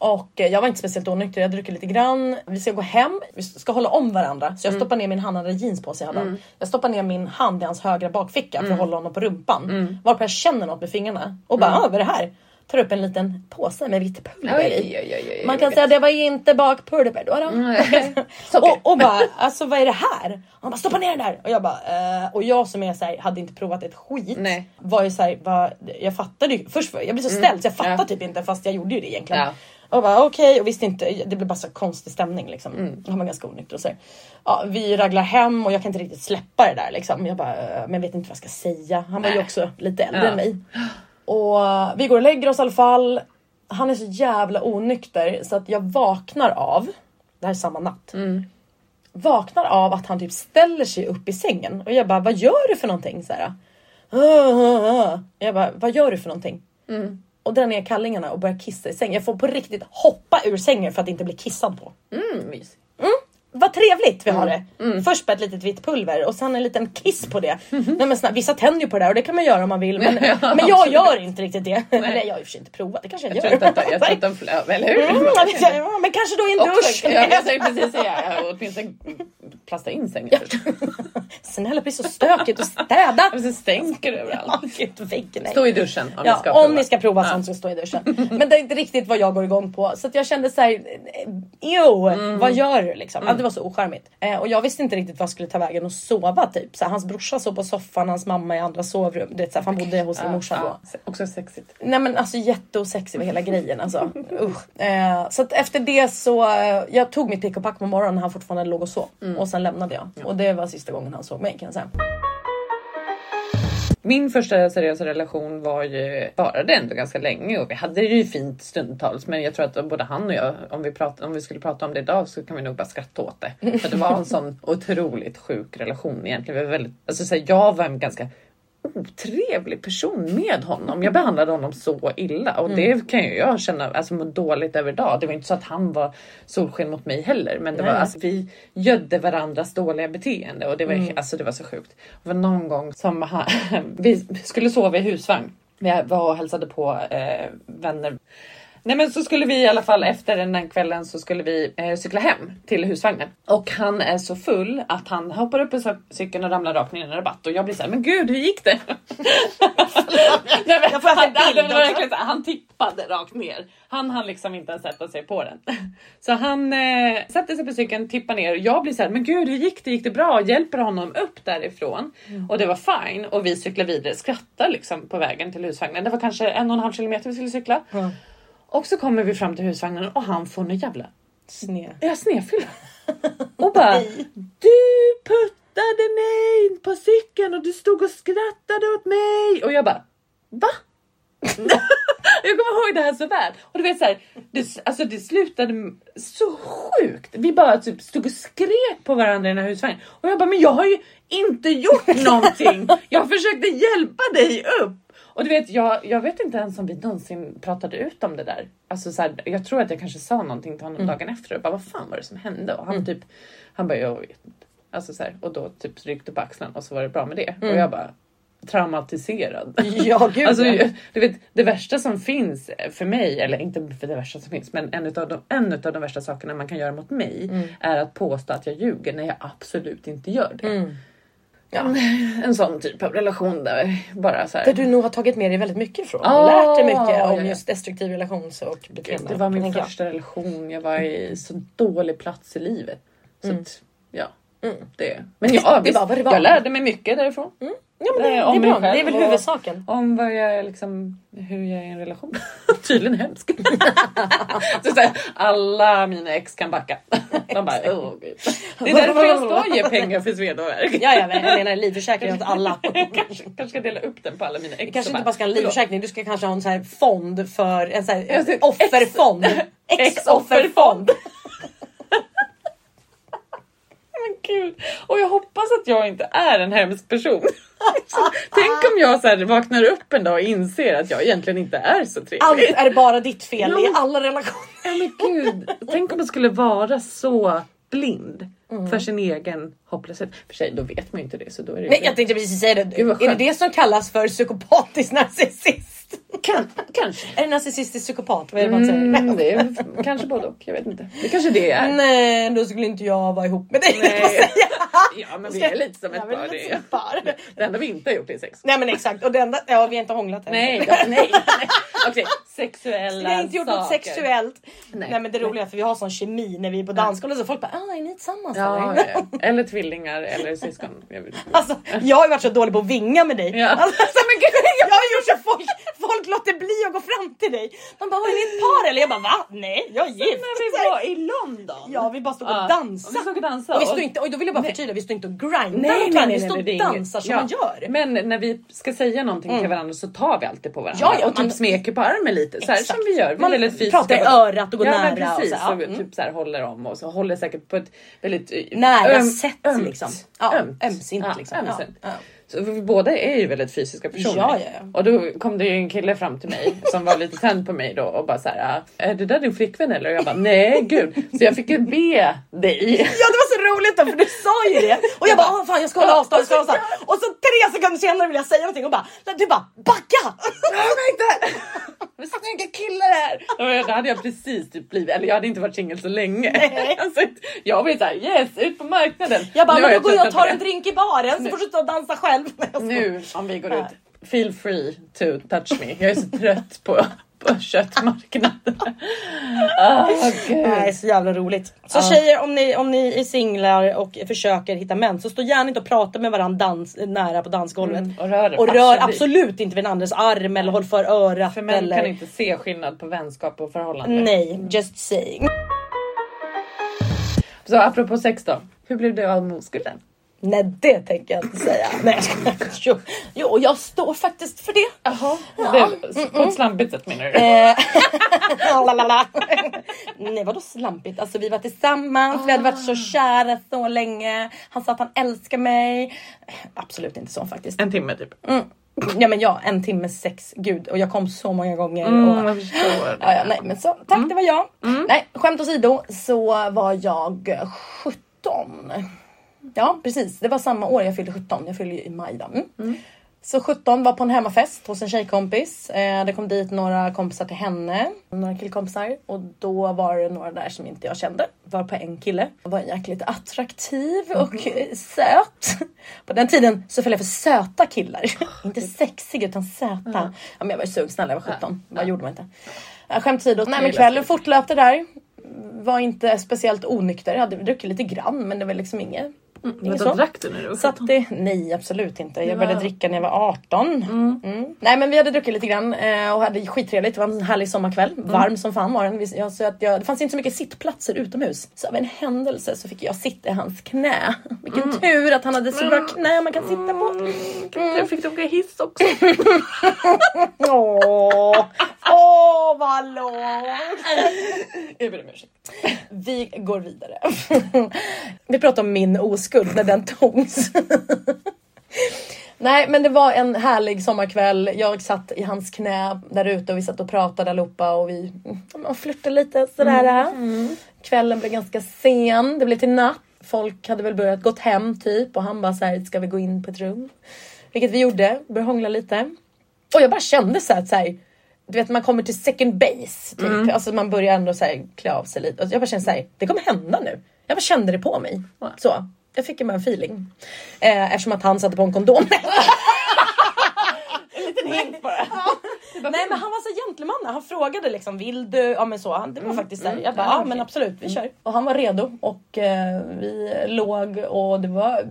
Och eh, jag var inte speciellt onykter, jag druckit lite grann. Vi ska gå hem, vi ska hålla om varandra. Så jag stoppar ner min hand, han hade jeans på sig hade han. Jag stoppar ner min hand i hans högra bakficka för att hålla honom på rumpan. Varpå jag känner något med fingrarna och bara, ah, vad är det här? Tar upp en liten påse med vitt pulver i. Man kan säga det var inte bakpulver då. då. Socker. och, och bara, alltså vad är det här? Han bara stoppa ner den där. Och jag bara, eh, och jag som är så här, hade inte provat ett skit. Nej. Var ju så här, var, jag fattade ju, först jag blev så ställd så jag fattade Mm. Ja. typ inte fast jag gjorde ju det egentligen. Ja. Och bara okej och visste inte, det blev bara så konstig stämning liksom. Mm. Han var ganska onykter och så. Ja, vi raglar hem och jag kan inte riktigt släppa det där liksom. Jag bara, eh, men jag vet inte vad jag ska säga. Han var ju Nej. också lite äldre Ja. än mig. Och vi går och lägger oss i alla fall. Han är så jävla onykter så att jag vaknar av, det här är samma natt. Vaknar av att han typ ställer sig upp i sängen och jag bara vad gör du för någonting? Så här, "Ah, ah, ah." Jag bara vad gör du för någonting? Och drar ner kallingarna och börjar kissa i sängen. Jag får på riktigt hoppa ur sängen för att inte bli kissad på. Mm, mys. Vad trevligt vi har det. Först bara ett litet vitt pulver och sen en liten kiss på det. Nej, men snälla, vissa tänder ju på det där och det kan man göra om man vill. Men, Ja, men jag absolut. gör inte riktigt det. Eller jag har i och för sig inte provat, det kanske jag, Jag gör. tror att jag tror att de eller hur? Mm. Ja, men kanske då i en dusch. Ja, jag tänkte precis säga, åtminstone plasta in sängen. Snälla det blir så stökigt att städa. Och så stänker det överallt. Gud, nej. Stå i duschen om Ja, ni ska om prova. ni ska prova sånt så stå i duschen. Men det är inte riktigt vad jag går igång på. Så jag kände såhär, jo, Mm. vad gör du liksom? Det var så ocharmigt. Eh, och jag visste inte riktigt vad jag skulle ta vägen och sova typ. Så här, hans brorsa sov på soffan, hans mamma i andra sovrum. Det, är så här, för han bodde hos sin morsa då. Se- också sexigt. Nej men alltså jätteosexig med hela grejen alltså. Usch. Eh, så att efter det så, eh, jag tog mitt pick och pack på morgonen när han fortfarande låg och sov. Mm. Och sen lämnade jag. Och det var sista gången han såg mig kan jag säga. Min första seriösa relation var ju, varade ändå ganska länge och vi hade det ju fint stundtals. Men jag tror att både han och jag, om vi, prat, om vi skulle prata om det idag så kan vi nog bara skratta åt det. För det var en sån otroligt sjuk relation egentligen. Vi var väldigt, alltså, så här, jag var en ganska otrevlig person med honom. Jag behandlade honom så illa och det kan ju jag känna alltså, må dåligt över idag. Det var inte så att han var solsken mot mig heller, men det var, alltså, vi gödde varandras dåliga beteende och det var, alltså, det var så sjukt. Det var någon gång som han, vi skulle sova i husvagn. Vi var och hälsade på eh, vänner. Nej men så skulle vi i alla fall efter den här kvällen så skulle vi eh, cykla hem till husvagnen. Och han är så full att han hoppar upp på cy- cykeln och ramlar rakt ner i en rabatt. Och jag blir såhär, men gud hur gick det? Nej, men, han, han, han tippade rakt ner. Han hann liksom inte ens sätta sig på den. Så han eh, sätter sig på cykeln, tippar ner. Jag blir så här, men gud hur gick det? Gick det bra? Hjälper honom upp därifrån. Och det var fine. Och vi cyklar vidare, skrattar liksom på vägen till husvagnen. Det var kanske en och en halv kilometer vi skulle cykla. Och så kommer vi fram till husvagnen och han får en jävla Sned. jag snedfylla. Och bara Du puttade mig på cykeln och du stod och skrattade åt mig. Och jag bara va? jag kommer ihåg det här så väl. Och du vet så här, det, alltså det slutade så sjukt. Vi bara typ stod och skrek på varandra i den här husvagnen. Och jag bara men jag har ju inte gjort någonting. Jag försökte hjälpa dig upp. Och du vet, jag, jag vet inte ens om vi någonsin pratade ut om det där. Alltså så här, jag tror att jag kanske sa någonting till honom dagen efter och bara vad fan var det som hände? Och han typ, han bara jag vet inte. Alltså så här, och då typ ryckte på axlarna och så var det bra med det. Mm. Och jag bara traumatiserad. Ja, gud Alltså, du vet, det värsta som finns för mig, eller inte för det värsta som finns, men en av de, en utav de värsta sakerna man kan göra mot mig Mm. är att påstå att jag ljuger när jag absolut inte gör det. Mm. Ja. En sån typ av relation där bara så här. Där du nog har tagit med dig väldigt mycket ifrån och lärt dig mycket om just destruktiv relations och beteende. Det var min första relation. Jag var i så dålig plats i livet. Så att, ja, Mm. det. Men ja, Det visst, var vad det var. jag lärde mig mycket därifrån. Ja, men det, det Eh, om är mig bra. Det är väl huvudsaken. Om vad jag liksom, hur jag är i en relation. Tydligen så så här, alla mina ex kan backa. De bara, oh, gud. Det är därför jag ska ge pengar för sveda och värk. Ja, ja, men jag menar livförsäkring åt alla. kanske, kanske ska dela upp den på alla mina ex. Du kanske inte bara ska ha en livförsäkring, du ska kanske ha en sån här fond för en sån här offerfond. Ex-offerfond. Men gud. Och jag hoppas att jag inte är en hemsk person. Tänk om jag så här vaknar upp en dag och inser att jag egentligen inte är så trevlig. Allt är bara ditt fel Ja, i alla relationer. Ja, men gud. Tänk om man skulle vara så blind Mm. för sin egen hopplöshet. För sig, då vet man ju inte det. Så då är det Nej, jag tänkte precis säga det. Gud, Är det det som kallas för psykopatisk narcissist? kan, kanske. Det narcissistisk psykopat? Vad är det man säger? Mm, det är kanske både och. Jag vet inte. Det kanske det är. Nej, då skulle inte jag vara ihop med dig. Nej. Ja, men vi är lite som ett par. Det, ett par. det enda vi inte har gjort är sex. Nej men exakt, och det enda, ja vi har inte hånglat än. Nej, nej. nej. Okej, sexuella Vi har inte gjort något saker. sexuellt. Nej. Nej. men det roliga är för vi har sån kemi när vi är på dansgolvet så folk bara ah, är ni tillsammans Ja, eller? ja. Eller tvillingar eller syskon. Jag. Alltså jag har ju varit så dålig på att vinga med dig. Ja. Alltså, men gud, jag har gjort så folk, folk låter bli att gå fram till dig. De bara, "Vad är ni ett par eller? Jag bara, va? Nej, jag är gift. När vi var i London. Ja, vi bara stod och Ja, dansade. vi stod och dansade. Och vi stod inte, och då vill jag bara förtydliga, vi står inte och grindar Nej, nej, nej, Vi står och dansar som Ja. man gör. Men när vi ska säga någonting till varandra så tar vi alltid på varandra. Ja, ja, och typ smeker på armen lite. Så här som vi gör. Vi är Man väldigt fysiska. pratar i örat och går ja, nära. Precis, och så, och. Mm. typ så här håller om och så håller säkert på ett väldigt eh, Nära öm- sätt ömt. liksom. Ja, ömt. ömsint liksom. ömsint. Ja, ja. Så vi båda är ju väldigt fysiska personer. Ja, ja, ja. Och då kom det ju en kille fram till mig som var lite tänd på mig då och bara så här. Är det där din flickvän eller? Och jag bara nej gud. Så jag fick ju be dig. Ja det var så roligt då för du sa ju det och jag bara "Åh, fan jag ska hålla avstånd, ska hålla avstånd. Och så tre sekunder senare vill jag säga någonting och bara du bara backa! Vad snygga killar här! Då hade jag precis typ blivit, eller jag hade inte varit singel så länge. Nej. Alltså, jag var ju såhär yes, ut på marknaden. Jag bara Nu men då går jag och tar en drink i baren så får du stå och dansa själv. Skojar. Nu om vi går ut, feel free to touch me. Jag är så trött på, på köttmarknaden. Ah, gud. Nej, så jävla roligt. Så Ja. tjejer om ni, om ni är singlar och försöker hitta män så stå gärna inte och prata med varandra dans, nära på dansgolvet. Mm, och rör det och rör absolut. inte vid en andres arm eller håll för örat. För män eller... kan inte se skillnad på vänskap och förhållande. Nej, just saying. Så apropå sex då. Hur blev du av med oskulden? Nej det tänker jag inte säga. Nej, jo, jo, jag står faktiskt för det. Jaha. Det, på ett slampigt sätt menar du? Eh. Nej vadå slampigt? Alltså vi var tillsammans, vi hade varit så kära så länge. Han sa att han älskar mig. Absolut inte så faktiskt. En timme typ. Mm. Ja men ja, en timme sex, gud och jag kom så många gånger. Mm, och, jag förstår. ja, ja, nej men så, tack det var jag. Nej skämt åsido så var jag 17. Ja precis, det var samma år jag fyllde 17. Jag fyllde ju i maj då. Mm. Så 17 var på en hemmafest hos en tjejkompis. Eh, det kom dit några kompisar till henne, några killkompisar. Och då var det några där som inte jag kände. Var på en kille. Han var jäkligt attraktiv och eh, söt. På den tiden så föll jag för söta killar. inte sexiga utan söta. Ja, men jag var ju sugen, snälla jag var 17. Vad gjorde man inte? Skämt åsido. Nej men kvällen fortlöpte där. Var inte speciellt onykter. Jag hade druckit lite grann men det var liksom inget. Vadå, så. drack du när du var Satt 17? det? Nej absolut inte. Jag började dricka när jag var 18. Mm. Nej men vi hade druckit lite grann eh, och hade skittrevligt. Det var en härlig sommarkväll. Varm som fan var den. Jag, så att jag, det fanns inte så mycket sittplatser utomhus. Så av en händelse så fick jag sitta i hans knä. Vilken tur att han hade så bra knä man kan sitta på. Jag fick åka hiss också. Åh, åh vad långt. Jag ber om ursäkt. Vi går vidare. Vi pratar om min oskuld när den togs. Nej men det var en härlig sommarkväll. Jag satt i hans knä där ute och vi satt och pratade allihopa och vi man flörtade lite sådär. Kvällen blev ganska sen, det blev till natt. folk hade väl börjat gått hem typ och han bara så här, ska vi gå in på ett rum? Vilket vi gjorde, började hångla lite. Och jag bara kände så att så här du vet man kommer till second base. Typ. Mm. Alltså man börjar ändå så här, klä av sig lite. Och jag bara kände så här, det kommer hända nu. Jag bara kände det på mig. Så, jag fick en feeling. Eh, eftersom att han satte på en kondom. En liten hint bara. Nej men han var så gentleman. Han frågade liksom vill du? Ja men så. Han- Det var faktiskt där. Jag bara Ja, okej. men absolut vi kör. Och han var redo och eh, vi låg och det var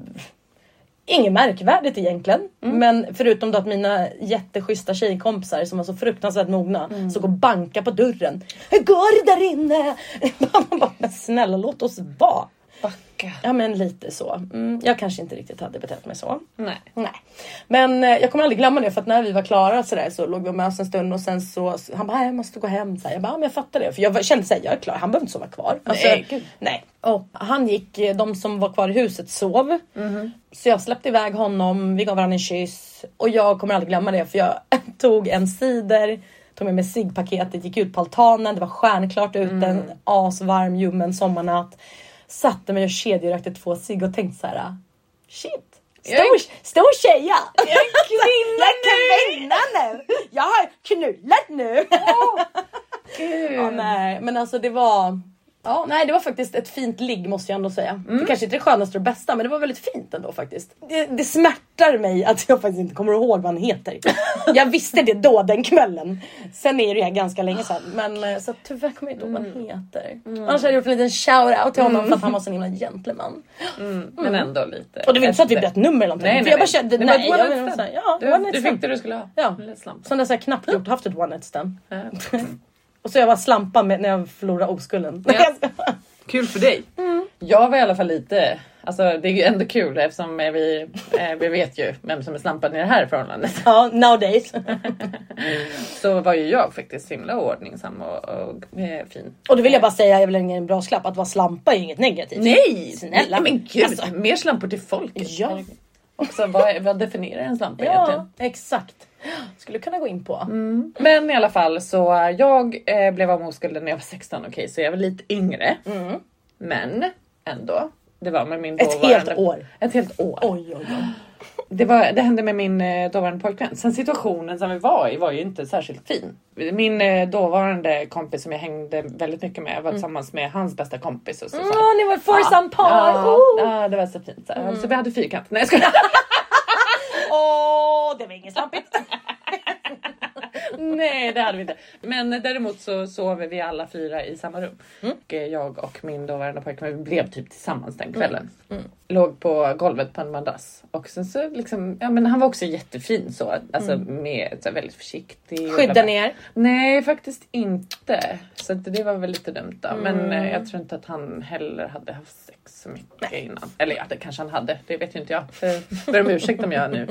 Inget märkvärdigt egentligen. Men förutom då att mina jätteschyssta tjejkompisar som var så fruktansvärt mogna så går och bankar på dörren. Hur går det där inne? Man bara, men snälla låt oss vara. Backa. Ja men lite så. Mm, jag kanske inte riktigt hade betett mig så. Nej. Nej. Men eh, jag kommer aldrig glömma det för att när vi var klara så, där, så låg vi och mös en stund och sen så så- han bara jag måste gå hem. Så här. Jag bara ja, men jag fattar det för jag var- kände såhär jag är klar han behöver inte sova kvar. Alltså, Nej, gud. nej. Och han gick, eh, de som var kvar i huset sov. Så jag släppte iväg honom, vi gav varandra en kyss och jag kommer aldrig glömma det för jag tog en cider Tog med mig ciggpaketet, gick ut på altanen, det var stjärnklart ute, en asvarm ljummen sommarnatt. Satte mig och kedjerökte två cigg och tänkte så här. Shit, Jag stor, stor tjeja! Jag är kvinna Jag är kvinna nu! Jag har knullat nu! Gud. ja, nej, men alltså det var... Ja, nej, det var faktiskt ett fint ligg måste jag ändå säga. Det kanske inte är det skönaste och bästa men det var väldigt fint ändå faktiskt. Det, det smärtar mig att jag faktiskt inte kommer ihåg vad han heter. Jag visste det då den kvällen. Sen är det här ganska länge sedan. Men eh, så tyvärr kommer jag inte ihåg vad han heter. Annars hade jag gjort en liten shout-out till honom för att han var så himla gentleman. Men ändå lite. Och det var inte så att vi bytte nummer eller någonting. Nej, nej, för jag bara kände, Det var nej. ett jag Ja, Du, one fick det du skulle ha. Ja. Sån där så här knappt gjort, haft ett one night stand. Ja. Och så jag var slampa med, när jag förlorade oskulden. Ja. Kul för dig. Jag var i alla fall lite, alltså det är ju ändå kul eftersom vi, eh, vi vet ju vem som är slampan i det här förhållandet. ja, nowadays. Så var ju jag faktiskt himla ordningsam och, och eh, fin. Och då vill jag bara säga, jag vill lägga en brasklapp, att vara slampa är inget negativt. Nej! Snälla. Nej, men gud, Alltså. mer slampor till folket. Ja. Också vad, vad definierar en slampa Ja, egentligen? exakt. Skulle kunna gå in på. Men i alla fall så jag eh, blev av med oskulden när jag var 16, okej så jag var lite yngre. Men ändå. Det var med min Ett dåvarande- helt år. Ett helt år. Oj, oj, oj. Det, var, det hände med min eh, dåvarande pojkvän. Sen situationen som vi var i var ju inte särskilt fin. Min eh, dåvarande kompis som jag hängde väldigt mycket med var tillsammans med hans bästa kompis. Och så, så. Åh, ni var foursome par! Ja, Oh. ja, det var så fint. Så, här. så vi hade fyrkant. Nej jag skojar. Åh, det var inget slampigt. Nej det hade vi inte. Men däremot så sov vi alla fyra i samma rum. Och eh, jag och min dåvarande pojkvän blev typ tillsammans den kvällen. Låg på golvet på en madrass. Och sen så liksom, ja men han var också jättefin så. Alltså med, så väldigt försiktig. Skydda ner. Nej faktiskt inte. Så det var väl lite dumt då. Men eh, jag tror inte att han heller hade haft sex så mycket innan. Eller ja det kanske han hade. Det vet ju inte jag. Jag ber om ursäkt om jag nu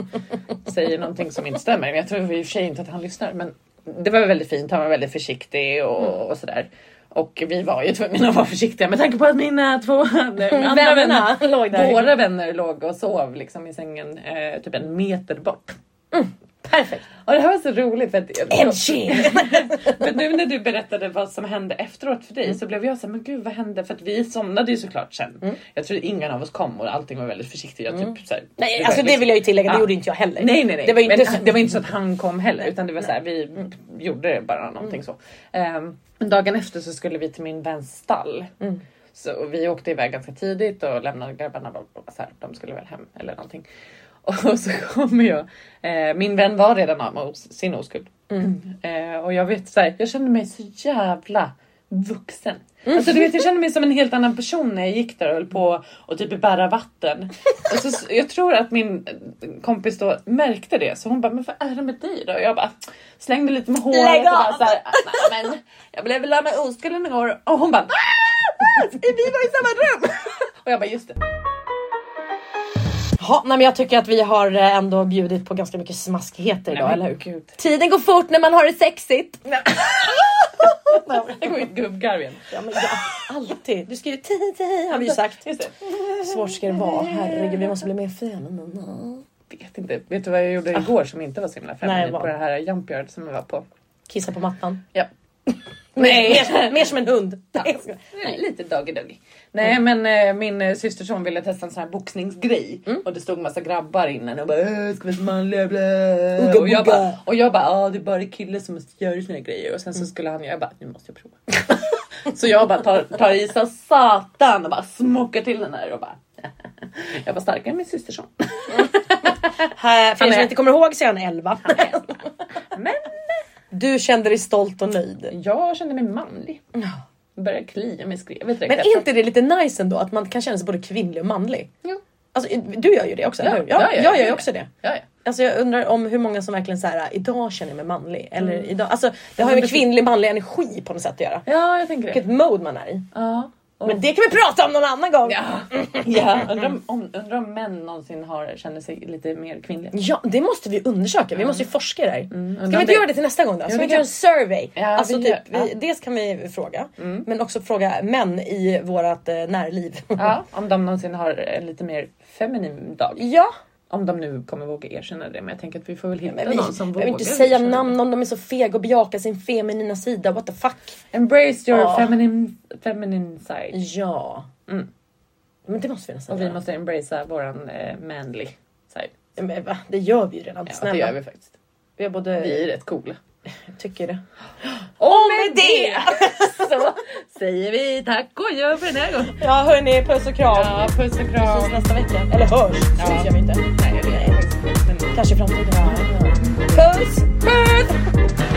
säger någonting som inte stämmer. Men jag tror i och för sig inte att han lyssnar. Men det var väldigt fint. Han var väldigt försiktig och, och sådär. Och vi var ju tvungna att vara försiktiga med tanke på att mina två andra vänner, låg där. våra vänner låg och sov liksom i sängen eh, typ en meter bort. Perfekt. Och det här var så roligt för att men nu när du berättade vad som hände efteråt för dig så blev jag så här, men gud vad hände? För att vi somnade ju såklart sen. Jag tror ingen av oss kom och allting var väldigt försiktigt. Jag typ, så här, Nej, alltså det liksom- vill jag ju tillägga, det Ja. gjorde inte jag heller. Nej nej nej. Det var inte så- det var inte så att han kom heller utan det var så här, vi gjorde det bara någonting så. Um, dagen efter så skulle vi till min väns stall. Så vi åkte iväg ganska tidigt och lämnade grabbarna bara, bara så här, de skulle väl hem eller någonting. Och så kommer jag, eh, min vän var redan av med sin oskuld. Eh, och jag vet så här, jag kände mig så jävla vuxen. Alltså du vet jag kände mig som en helt annan person när jag gick där och höll på och typ bära vatten. Och så, jag tror att min kompis då märkte det så hon bara, men vad är det med dig då? Och jag bara slängde lite med håret Lägg och bara så här, "Nej, men jag blev väl av med oskulden igår. Och hon bara, "Ah! vi var i samma rum! Och jag bara, just det. Ja, nej, men jag tycker att vi har eh, ändå bjudit på ganska mycket smaskigheter idag, Nej, eller hur? Gud. Tiden går fort när man har det sexigt. Det går ett gubbgarv igen. Ja, men ja, alltid. Du ska ju ti, ti, har vi ju sagt. Svårt ska det vara. Herregud, vi måste bli mer fina. Vet inte. Vet du vad jag gjorde igår som inte var så himla vad? på det här Jump Yard som jag var på? Kissa på mattan. Ja. Nej. Mer, mer som en hund. Nej, lite doggy doggy. Nej men eh, min eh, systerson ville testa en sån här boxningsgrej och det stod massa grabbar innan och bara "Äh, ska vi vara manliga blä. Ugga och jag bara, och jag bara ja det är bara killar som måste göra såna här grejer och sen så skulle han jag bara nu måste jag prova. så jag bara tar, tar i så satan och bara smockar till den där och bara jag var starkare än min systerson. Här, för er som inte kommer ihåg så är han 11. Men Du kände dig stolt och nöjd. jag kände mig manlig. Började klia mig i skrevet Men är inte det lite nice ändå att man kan känna sig både kvinnlig och manlig? Jo. Alltså, du gör ju det också, Ja, eller hur? ja, Ja, ja, jag jag gör ju också det. Ja, ja. Alltså jag undrar om hur många som verkligen säger idag känner jag mig manlig. Eller idag, alltså det har ju med kvinnlig manlig energi på något sätt att göra. ja jag tänker det. Vilket mode man är i. Ja. Men det kan vi prata om någon annan gång. Ja, ja. Undrar, om, om, undrar om män någonsin har, känner sig lite mer kvinnliga. Ja, det måste vi undersöka. Vi måste ju forska i det här. Ska undrar vi inte det- göra det till nästa gång då? Ska vi vi inte göra en survey? Ja, alltså vi typ, gör- ja. vi, dels kan vi fråga, men också fråga män i vårat eh, närliv. Ja, om de någonsin har en lite mer feminin dag. ja. Om de nu kommer våga erkänna det. Men jag tänker att vi får väl hitta Men vi någon som vågar. inte säga namn om de är så fega och bejakar sin feminina sida. What the fuck? Embrace your Ja. feminine, feminine side. Ja. Mm. Men det måste vi nästan Och vi måste embracea våran eh, manly side. Men va? Det gör vi ju redan. Ja, Snälla. det gör vi faktiskt. Vi har både... Vi är rätt coola. Tycker det. Och med det så säger vi tack och adjö för den här gången. Ja hörni, puss och kram. Ja, puss och Vi kram. ses nästa vecka. Eller hörs. Ja. Syns gör vi inte. Nej, inte. Men- Kanske i framtiden. Puss! Puss!